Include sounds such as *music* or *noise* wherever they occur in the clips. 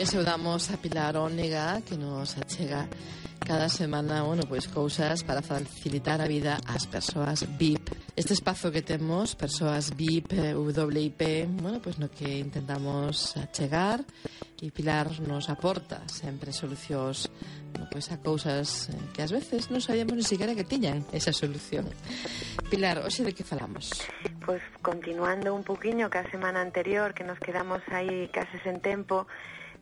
E saudamos a Pilar Ónega que nos achega cada semana, bueno, pois cousas para facilitar a vida ás persoas VIP. Este espazo que temos, persoas VIP, WIP, bueno, pois no que intentamos achegar e Pilar nos aporta sempre solucións bueno, pois a cousas que ás veces non sabíamos ni siquiera que tiñan esa solución. Pilar, hoxe de que falamos? Pois continuando un poquinho que a semana anterior que nos quedamos aí case sen tempo,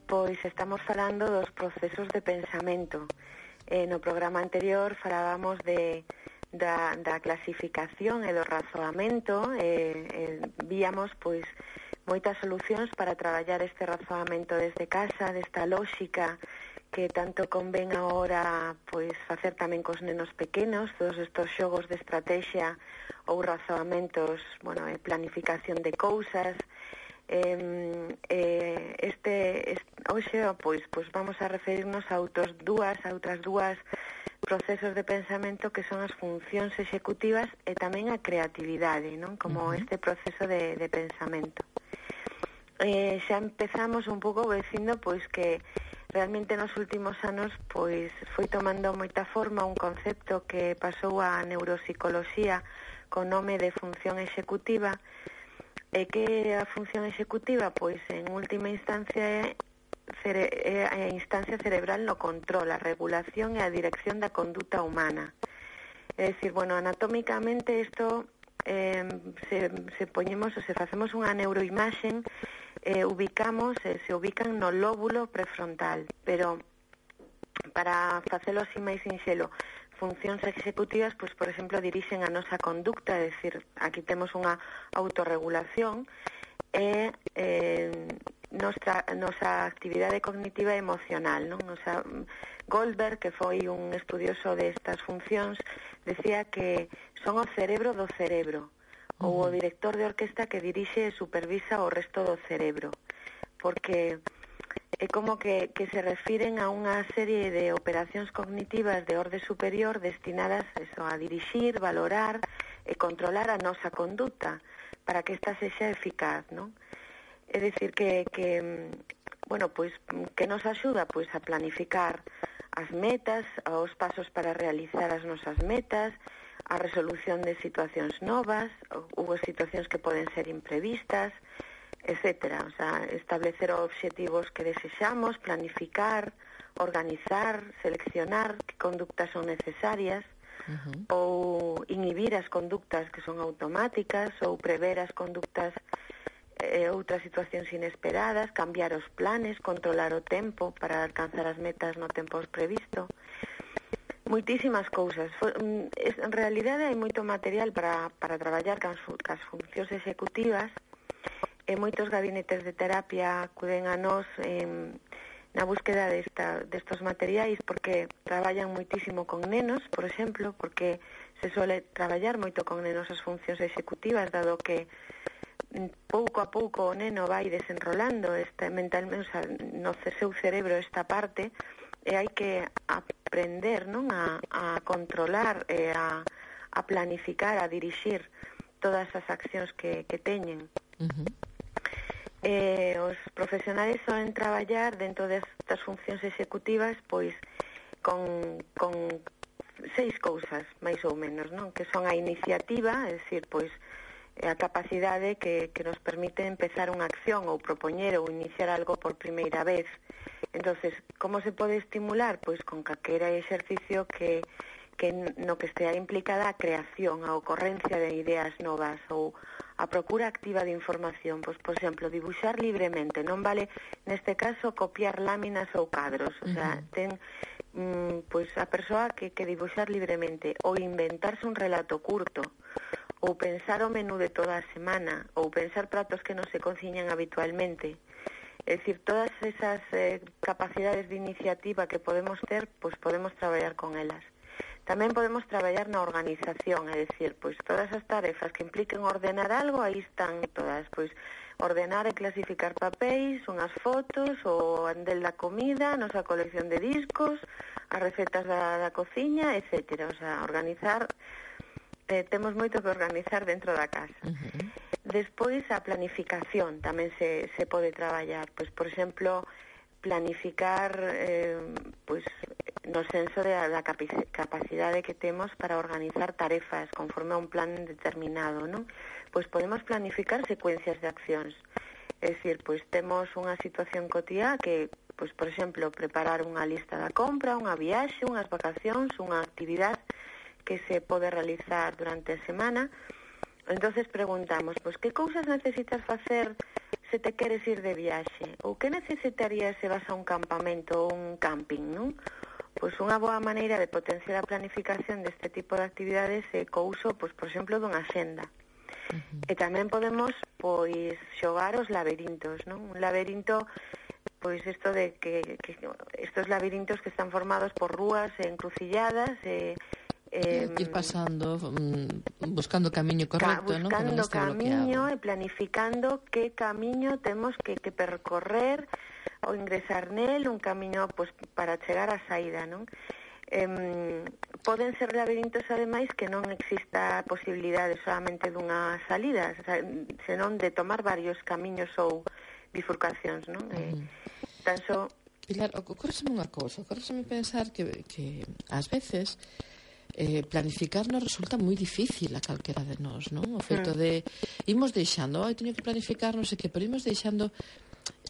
Pois estamos falando dos procesos de pensamento. Eh, no programa anterior falábamos de da, da clasificación e do razoamento eh, eh, víamos pois moitas solucións para traballar este razoamento desde casa, desta lógica que tanto convén agora pois facer tamén cos nenos pequenos, todos estos xogos de estrategia ou razoamentos, bueno, planificación de cousas, eh, eh, este, este hoxe pois pois vamos a referirnos a outros dúas a outras dúas procesos de pensamento que son as funcións executivas e tamén a creatividade, non? Como uh -huh. este proceso de, de pensamento. Eh, xa empezamos un pouco dicindo pois que realmente nos últimos anos pois foi tomando moita forma un concepto que pasou a neuropsicoloxía co nome de función executiva, é que a función executiva, pois, en última instancia, é cere é a instancia cerebral no control, a regulación e a dirección da conduta humana. É dicir, bueno, anatómicamente isto eh, se, se poñemos ou se facemos unha neuroimaxen eh, ubicamos, eh, se ubican no lóbulo prefrontal, pero para facelo así máis sinxelo, funcións executivas, pois, por exemplo, dirixen a nosa conducta, é dicir, aquí temos unha autorregulación e eh, nosa, nosa actividade cognitiva e emocional. Non? O sea, Goldberg, que foi un estudioso destas funcións, decía que son o cerebro do cerebro, uh -huh. ou o director de orquesta que dirixe e supervisa o resto do cerebro. Porque é como que, que se refiren a unha serie de operacións cognitivas de orde superior destinadas eso, a dirixir, valorar e controlar a nosa conduta para que esta sexa eficaz, non? É dicir que, que bueno, pois que nos axuda pois a planificar as metas, aos pasos para realizar as nosas metas, a resolución de situacións novas ou, ou situacións que poden ser imprevistas, etcétera, o sea, establecer obxectivos que desexamos, planificar, organizar, seleccionar que conductas son necesarias uh -huh. ou inhibir as conductas que son automáticas ou prever as conductas e eh, outras situacións inesperadas, cambiar os planes, controlar o tempo para alcanzar as metas no tempo previsto. Moitísimas cousas. Mm, en realidade hai moito material para, para traballar cas, cas funcións executivas, e moitos gabinetes de terapia acuden a nós eh, na búsqueda desta, destos materiais porque traballan moitísimo con nenos, por exemplo, porque se suele traballar moito con nenos as funcións executivas, dado que mm, pouco a pouco o neno vai desenrolando esta mentalmente, o sea, no seu cerebro esta parte e hai que aprender non a, a controlar e a, a planificar, a dirixir todas as accións que, que teñen. Uh -huh eh, os profesionais soen traballar dentro destas funcións executivas pois con, con seis cousas, máis ou menos, non? Que son a iniciativa, é dicir, pois a capacidade que, que nos permite empezar unha acción ou propoñer ou iniciar algo por primeira vez. entonces como se pode estimular? Pois con calquera exercicio que, que no que estea implicada a creación, a ocorrencia de ideas novas ou a procura activa de información. Pois, por exemplo, dibuixar libremente, non vale neste caso copiar láminas ou cadros, o sea, uh -huh. ten mm, pois a persoa que que dibuixar libremente ou inventarse un relato curto ou pensar o menú de toda a semana ou pensar pratos que non se cociñan habitualmente. É dicir, todas esas eh, capacidades de iniciativa que podemos ter, pois podemos traballar con elas. Tamén podemos traballar na organización, é dicir, pois todas as tarefas que impliquen ordenar algo, aí están todas, pois ordenar e clasificar papéis, unhas fotos, o andel da comida, a nosa colección de discos, as recetas da, da cociña, etc. O sea, organizar eh, temos moito que organizar dentro da casa. Uh -huh. Despois a planificación tamén se, se pode traballar, pois por exemplo, planificar eh, pois no senso de, da capacidade que temos para organizar tarefas conforme a un plan determinado, non? Pois podemos planificar secuencias de accións. É dicir, pois temos unha situación cotía que, pois, por exemplo, preparar unha lista da compra, unha viaxe, unhas vacacións, unha actividade que se pode realizar durante a semana. Entonces preguntamos, pois, que cousas necesitas facer se te queres ir de viaxe? Ou que necesitarías se vas a un campamento ou un camping, non? Pois unha boa maneira de potenciar a planificación deste tipo de actividades é co uso, pois, por exemplo, dunha senda. Uh -huh. E tamén podemos pois xogar os laberintos, non? Un laberinto pois isto de que, que estos laberintos que están formados por rúas e encrucilladas e eh, ir pasando mm, buscando o camiño correcto, ca, buscando ¿no? Camiño bloqueado. e planificando que camiño temos que, que percorrer ao ingresar nel un camiño pois, para chegar á saída, non? Eh, poden ser labirintos ademais que non exista posibilidade solamente dunha salida, senón de tomar varios camiños ou bifurcacións, non? Eh, tan só Pilar, ocorreseme unha cousa, ocorreseme pensar que, que ás veces eh, planificar nos resulta moi difícil a calquera de nós, non? O feito mm. de imos deixando, ai, teño que planificar, non sei que, pero imos deixando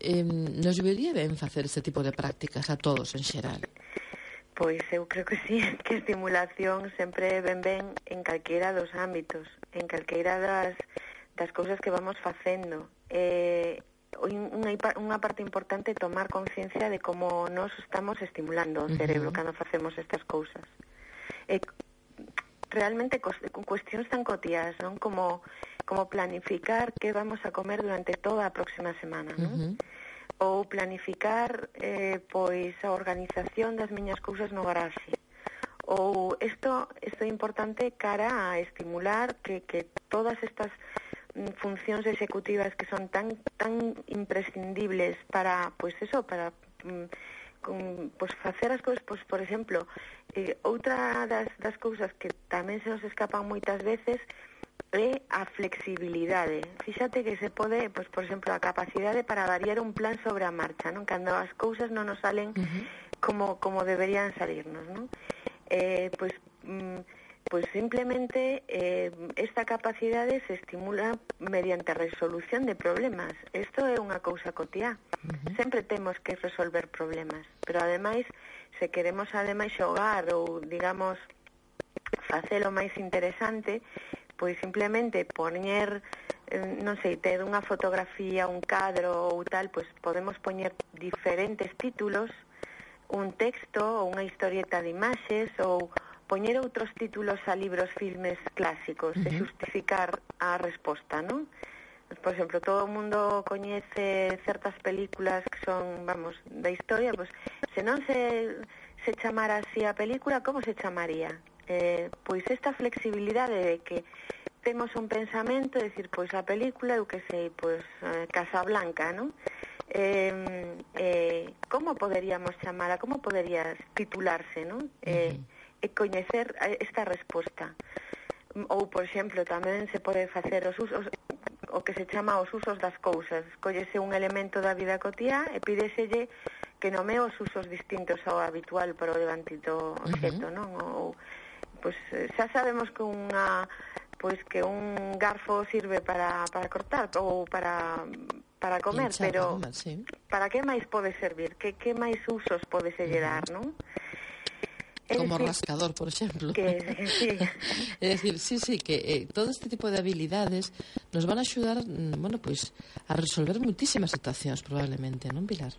eh, nos vería ben facer este tipo de prácticas a todos en xeral? Pois eu creo que sí, *laughs* que estimulación sempre ben ben en calquera dos ámbitos, en calquera das, das cousas que vamos facendo. Eh, unha, unha parte importante é tomar conciencia de como nos estamos estimulando o cerebro uh -huh. cando facemos estas cousas. E realmente con cuestións tan cotías, non? Como como planificar que vamos a comer durante toda a próxima semana, non? Uh -huh. Ou planificar eh, pois a organización das miñas cousas no garaxe. Ou isto isto é importante cara a estimular que que todas estas mm, funcións executivas que son tan tan imprescindibles para pois eso, para mm, con pois facer as cousas, pois por exemplo, eh, outra das das cousas que tamén se nos escapan moitas veces é a flexibilidade. Fíxate que se pode, pois por exemplo, a capacidade para variar un plan sobre a marcha, non? Cando as cousas non nos salen uh -huh. como como deberían salirnos, non? Eh, pois mm, Pues simplemente eh, esta capacidade se estimula mediante a resolución de problemas. Isto é unha cousa cotiá. Uh -huh. Sempre temos que resolver problemas, pero ademais se queremos ademais xogar ou digamos facelo máis interesante, pois simplemente poñer eh, non sei, ter unha fotografía, un cadro ou tal, pois podemos poñer diferentes títulos, un texto ou unha historieta de imaxes ou poñer outros títulos a libros, filmes clásicos uh -huh. e justificar a resposta, non? Por exemplo, todo o mundo coñece certas películas que son, vamos, da historia, pois se non se se chamara así a película, como se chamaría? Eh, pois esta flexibilidade de que temos un pensamento, decir, pois a película, eu que sei, pois eh, Casablanca, non? Eh, eh, como poderíamos chamala, como poderías titularse, non? Eh, uh -huh e coñecer esta resposta. Ou, por exemplo, tamén se pode facer os usos o que se chama os usos das cousas. Collese un elemento da vida cotiá e pídeselle que nomee os usos distintos ao habitual para o levantito objeto, uh -huh. non? Ou, pois, eh, xa sabemos que unha pois que un garfo sirve para, para cortar ou para para comer, Inchar, pero mal, sí. para que máis pode servir? Que que máis usos pode se uh -huh. dar, non? como decir, rascador, por exemplo. Que, sí. *laughs* é dicir, sí, sí, que eh, todo este tipo de habilidades nos van a axudar, mm, bueno, pois, pues, a resolver muitísimas situacións probablemente, non, Pilar?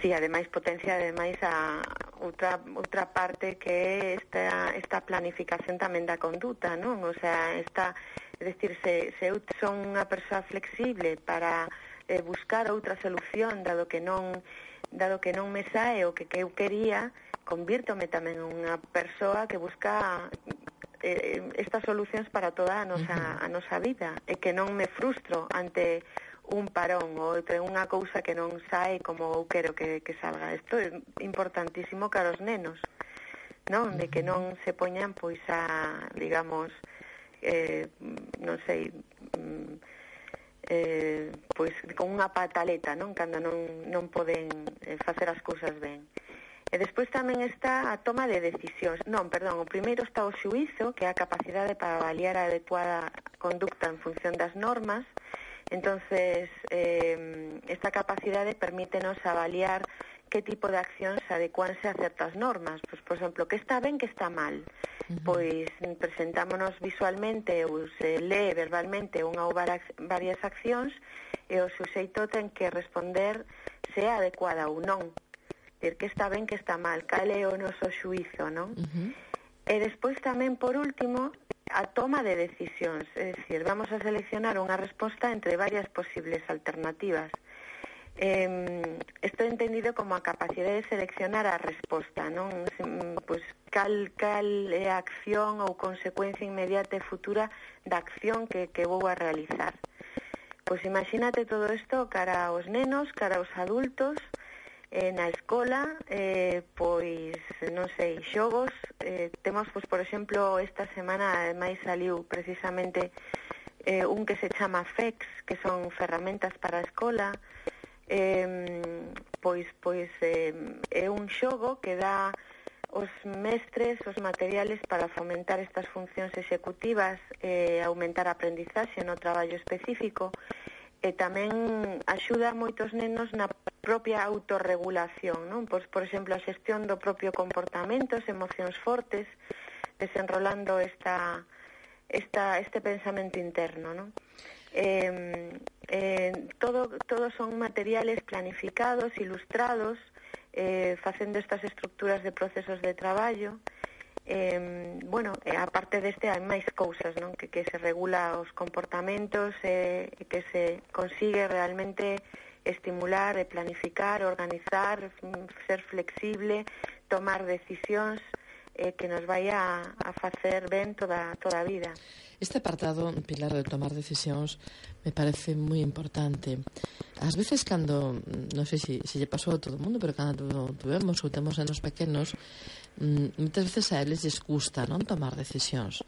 Sí, ademais potencia ademais a outra outra parte que é esta esta planificación tamén da conduta, non? O sea, esta, é dicir, se se eu son unha persoa flexible para eh, buscar outra solución dado que non dado que non me sae o que, que eu quería, convírtome tamén unha persoa que busca eh, estas solucións para toda a nosa, a nosa vida e que non me frustro ante un parón ou entre unha cousa que non sae como eu quero que, que salga. Isto é importantísimo para os nenos, non? De que non se poñan pois a, digamos, eh, non sei, mm, eh, pois con unha pataleta, non? Cando non, non poden eh, facer as cousas ben. Uh E despois tamén está a toma de decisións. Non, perdón, o primeiro está o xuízo, que é a capacidade para avaliar a adecuada conducta en función das normas. Entonces, eh, esta capacidade permítenos avaliar que tipo de accións adecuanse a certas normas. Pois, por exemplo, que está ben, que está mal. Uh -huh. Pois presentámonos visualmente ou se lee verbalmente unha ou varias accións e o suxeito ten que responder se é adecuada ou non decir, que está ben, que está mal, cal é o noso xuizo, non? Uh -huh. E despois tamén, por último, a toma de decisións, é dicir, vamos a seleccionar unha resposta entre varias posibles alternativas. Eh, isto entendido como a capacidade de seleccionar a resposta, non? Pois cal, cal é a acción ou consecuencia inmediata e futura da acción que, que vou a realizar. Pois imagínate todo isto cara aos nenos, cara aos adultos, eh, na escola, eh, pois, non sei, xogos, eh, temos, pois, por exemplo, esta semana, ademais, saliu precisamente eh, un que se chama FEX, que son ferramentas para a escola, eh, pois, pois, eh, é un xogo que dá os mestres os materiales para fomentar estas funcións executivas e eh, aumentar a aprendizaxe no traballo específico. e e tamén axuda a moitos nenos na propia autorregulación, non? Pois, por exemplo, a xestión do propio comportamento, as emocións fortes, desenrolando esta, esta, este pensamento interno, non? Eh, eh, todo, todo son materiales planificados, ilustrados, eh, facendo estas estructuras de procesos de traballo, eh, eh, bueno, eh, aparte deste hai máis cousas, non? Que, que se regula os comportamentos e eh, que se consigue realmente estimular, e planificar, organizar, mm, ser flexible, tomar decisións eh, que nos vai a, a facer ben toda, toda a vida. Este apartado, Pilar, de tomar decisións, me parece moi importante. Ás veces cando, mm, non sei se, se lle pasou a todo o mundo, pero cando tuvemos ou temos anos pequenos, mm, moitas veces a eles lles custa non tomar decisións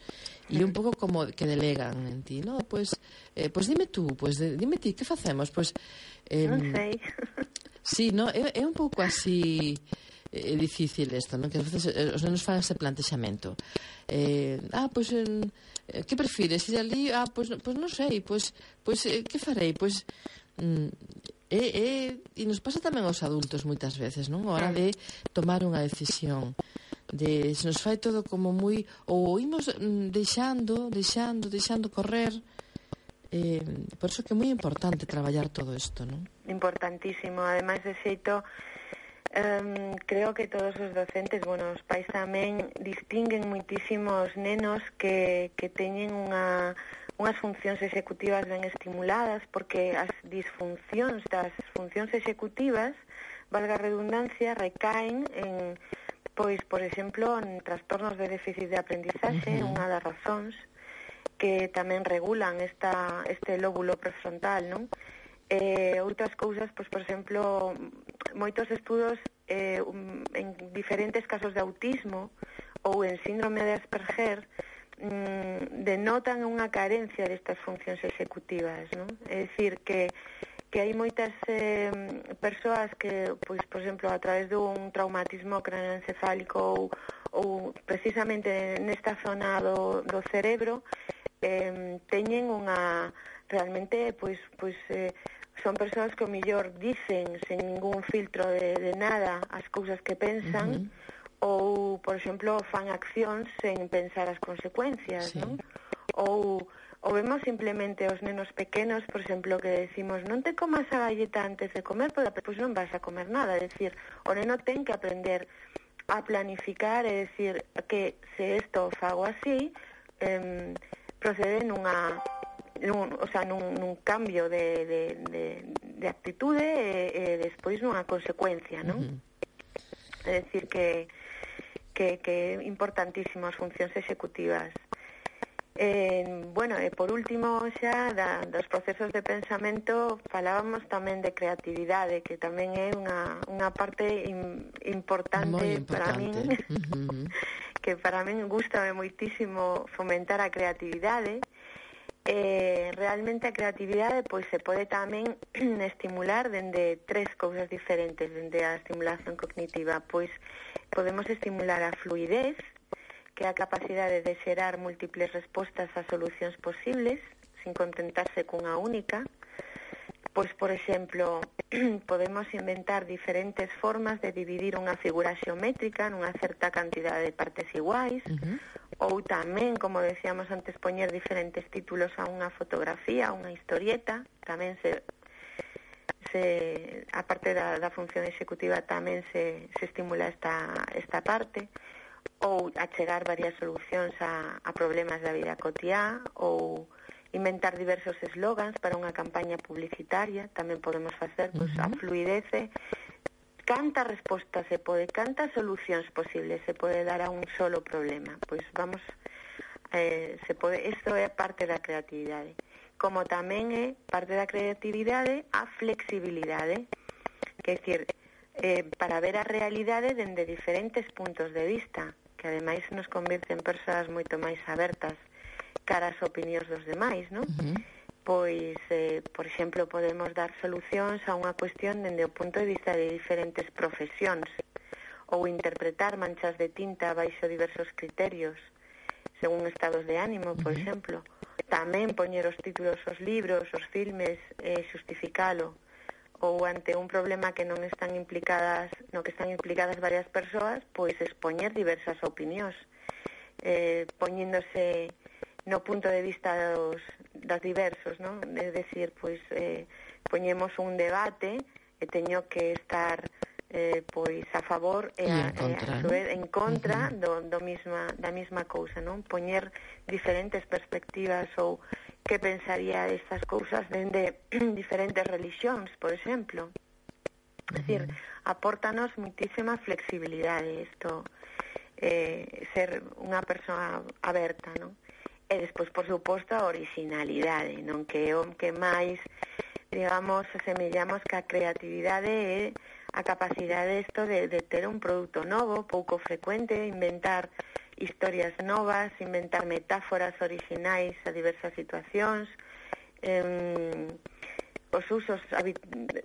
e un pouco como que delegan en ti no? pois, eh, pois dime tú pois dime ti, que facemos pois, eh, non sei *laughs* sí, no, é, é un pouco así é difícil isto, non? Que ás veces eh, os nenos fan ese plantexamento. Eh, ah, pois pues, eh, que prefires? Ir ali, ah, pois, pues, pois pues, non sei, pois, pois eh, que farei? Pois mm, e, e, e nos pasa tamén aos adultos moitas veces, non? A hora de tomar unha decisión de se nos fai todo como moi ou imos mm, deixando, deixando, deixando correr. Eh, por iso que é moi importante traballar todo isto, non? Importantísimo, ademais de xeito Um, creo que todos os docentes, bueno, os pais tamén distinguen moitísimos nenos que, que teñen unha, unhas funcións executivas ben estimuladas porque as disfuncións das funcións executivas, valga a redundancia, recaen en pois, por exemplo, en trastornos de déficit de aprendizaxe, uh -huh. unha das razóns que tamén regulan esta este lóbulo prefrontal, non? Eh, outras cousas, pois, por exemplo, moitos estudos eh, en diferentes casos de autismo ou en síndrome de Asperger mm, denotan unha carencia destas funcións executivas, non? É dicir que que hai moitas eh, persoas que, pois, por exemplo, a través dun traumatismo craneoencefálico ou, ou precisamente nesta zona do, do cerebro eh, teñen unha realmente pois, pois eh, son persoas que o millor dicen sen ningún filtro de, de nada as cousas que pensan uh -huh ou, por exemplo, fan accións sen pensar as consecuencias, sí. non? Ou ou vemos simplemente os nenos pequenos, por exemplo, que decimos non te comas a galleta antes de comer, pois pues non vas a comer nada. É dicir, o neno ten que aprender a planificar, é dicir, que se isto fago así, eh, procede nunha nun, o sea, nun, nun cambio de, de, de, de actitude e, e despois nunha consecuencia, non? Uh -huh. É dicir que que, que é importantísimo as funcións executivas. Eh, bueno, e por último xa da, dos procesos de pensamento falábamos tamén de creatividade que tamén é unha, unha parte in, importante, importante para min uh *laughs* -huh. que para min gustame moitísimo fomentar a creatividade eh, realmente a creatividade pois se pode tamén *clears throat* estimular dende tres cousas diferentes dende a estimulación cognitiva pois Podemos estimular a fluidez, que é a capacidade de xerar múltiples respostas a solucións posibles, sin contentarse cunha única. Pois, por exemplo, *clears throat* podemos inventar diferentes formas de dividir unha figura xeométrica nunha certa cantidade de partes iguais, uh -huh. ou tamén, como decíamos antes, poñer diferentes títulos a unha fotografía, a unha historieta, tamén se se a parte da, da función executiva tamén se, se estimula esta, esta parte ou achegar varias solucións a, a problemas da vida cotiá ou inventar diversos eslogans para unha campaña publicitaria, tamén podemos facer pois, uh -huh. a fluidece canta resposta se pode, canta solucións posibles se pode dar a un solo problema. Pois vamos, eh, se pode, isto é parte da creatividade como tamén é parte da creatividade a flexibilidade, que é dicir, eh, para ver a realidade dende diferentes puntos de vista, que ademais nos convirte en persoas moito máis abertas cara ás opinións dos demais, non? Uh -huh. Pois, eh, por exemplo, podemos dar solucións a unha cuestión dende o punto de vista de diferentes profesións ou interpretar manchas de tinta baixo diversos criterios, según estados de ánimo, por uh -huh. exemplo Tamén poñer os títulos os libros, os filmes, eh, xustificalo ou ante un problema que non están implicadas, no que están implicadas varias persoas, pois expoñer diversas opinións, eh, poñéndose no punto de vista dos, das diversos, non? É dicir, pois eh, poñemos un debate e teño que estar eh, pois a favor e, a, e en contra, e a, en contra uh -huh. do, do misma, da mesma cousa, non? Poñer diferentes perspectivas ou que pensaría estas cousas dende *clears throat* diferentes religións, por exemplo. É dicir, uh apórtanos muitísima flexibilidade isto, eh, ser unha persoa aberta, non? E despois, por suposto, a originalidade, non? Que é o que máis, digamos, asemellamos que a creatividade é a capacidade isto de, de ter un produto novo, pouco frecuente, inventar historias novas, inventar metáforas orixinais a diversas situacións, eh, os usos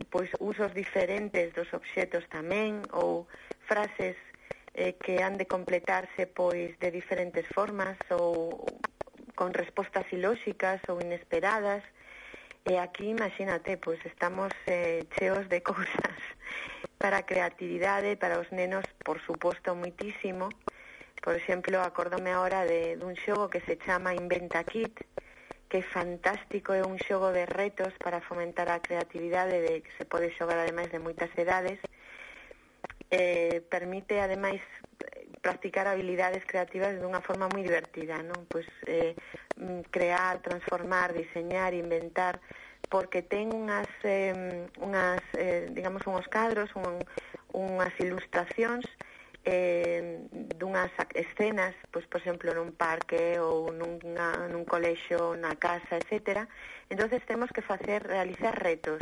pois usos diferentes dos obxetos tamén ou frases eh, que han de completarse pois de diferentes formas ou con respostas ilóxicas ou inesperadas. E aquí, imagínate, pois estamos eh, cheos de *laughs* cousas para a creatividade, para os nenos, por suposto, muitísimo. Por exemplo, acordome agora de, dun xogo que se chama Inventa Kit, que é fantástico, é un xogo de retos para fomentar a creatividade, de que se pode xogar ademais de moitas edades. Eh, permite ademais practicar habilidades creativas dunha forma moi divertida, non? Pois eh, crear, transformar, diseñar, inventar, porque ten unhas, eh, unhas eh, digamos, unhos cadros, un, unhas ilustracións eh, dunhas escenas, pois, por exemplo, nun parque ou nunha, nun colexo, na casa, etcétera. entonces temos que facer, realizar retos.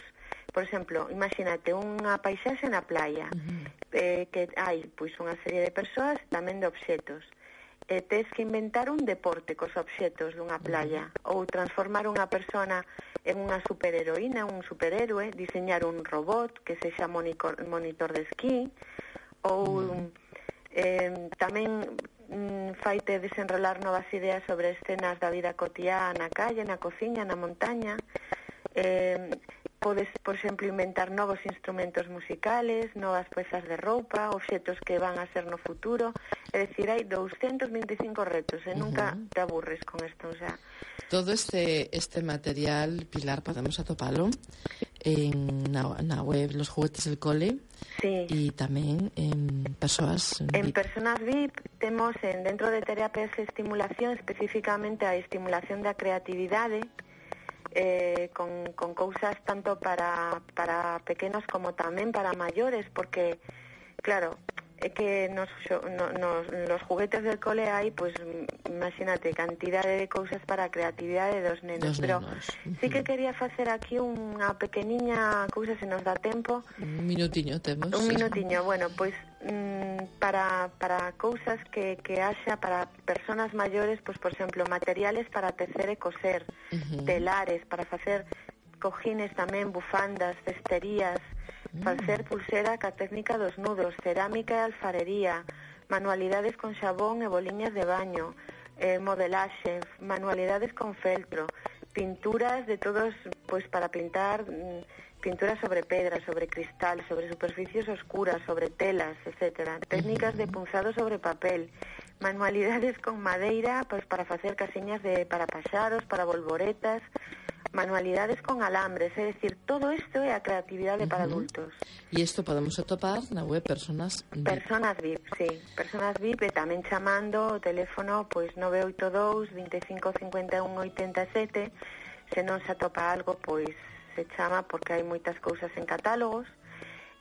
Por exemplo, imagínate unha paisaxe na playa, uh -huh. eh, que hai pois unha serie de persoas tamén de obxetos. E tes que inventar un deporte cos obxetos dunha playa ou transformar unha persona é unha superheroína, un superhéroe, diseñar un robot que sexa monitor de esquí ou mm. eh, tamén mm, faite desenrolar novas ideas sobre escenas da vida cotiá na calle, na cociña, na montaña. Eh, Podes, por exemplo, inventar novos instrumentos musicales, novas pezas de roupa, obxetos que van a ser no futuro. É dicir, hai 225 retos e nunca uh -huh. te aburres con isto. O sea, Todo este, este material, Pilar, podemos atopalo en na, na web Los Juguetes del Cole sí. e tamén en persoas En VIP. personas VIP temos en, dentro de terapias de estimulación especificamente a estimulación da creatividade eh, con, con cousas tanto para, para pequenos como tamén para maiores, porque, claro, é que nos, no, nos, nos juguetes del cole hai, pois, pues, imagínate, cantidade de cousas para a creatividade dos nenos. Dos Pero nenos. sí que quería facer aquí unha pequeniña cousa, se nos dá tempo. Un minutiño temos. Un minutiño, bueno, pois mm, para, para cousas que, que haxa para personas maiores, pois, por exemplo, materiales para tecer e coser, uh -huh. telares, para facer cojines tamén, bufandas, cesterías, uh -huh. facer pulsera ca técnica dos nudos, cerámica e alfarería, manualidades con xabón e boliñas de baño, eh, modelaxe, manualidades con feltro, pinturas de todos, pois para pintar mm, pinturas sobre pedra, sobre cristal, sobre superficies oscuras, sobre telas, etcétera. Técnicas de punzado sobre papel, manualidades con madeira, pois para facer casiñas de para paxaros, para volvoretas, manualidades con alambres, é dicir, todo isto é a creatividade uh -huh. para adultos. E isto podemos atopar na web Personas VIP. Personas VIP, sí. Personas VIP e eh, tamén chamando o teléfono pois 982 25 51 87 se non se atopa algo pois se chama porque hai moitas cousas en catálogos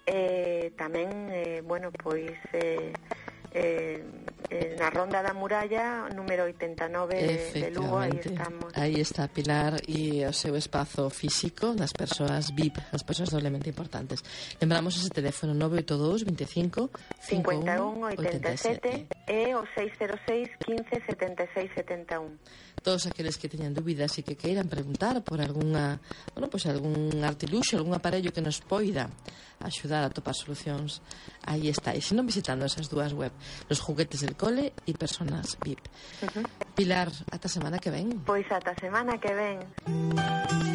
e eh, tamén eh, bueno pois eh, eh, eh, na Ronda da Muralla, número 89 de Lugo, aí estamos. Aí está Pilar e o seu espazo físico das persoas VIP, as persoas doblemente importantes. Lembramos ese teléfono 982 25 51 87 é o 606 15 76 71. Todos aqueles que teñan dúbidas e que queiran preguntar por alguna, bueno, pois pues algún artiluxo, algún aparello que nos poida axudar a topar solucións, aí está. E senón visitando esas dúas web, los juguetes del cole e personas VIP. Uh -huh. Pilar, ata semana que ven. Pois ata semana que ven.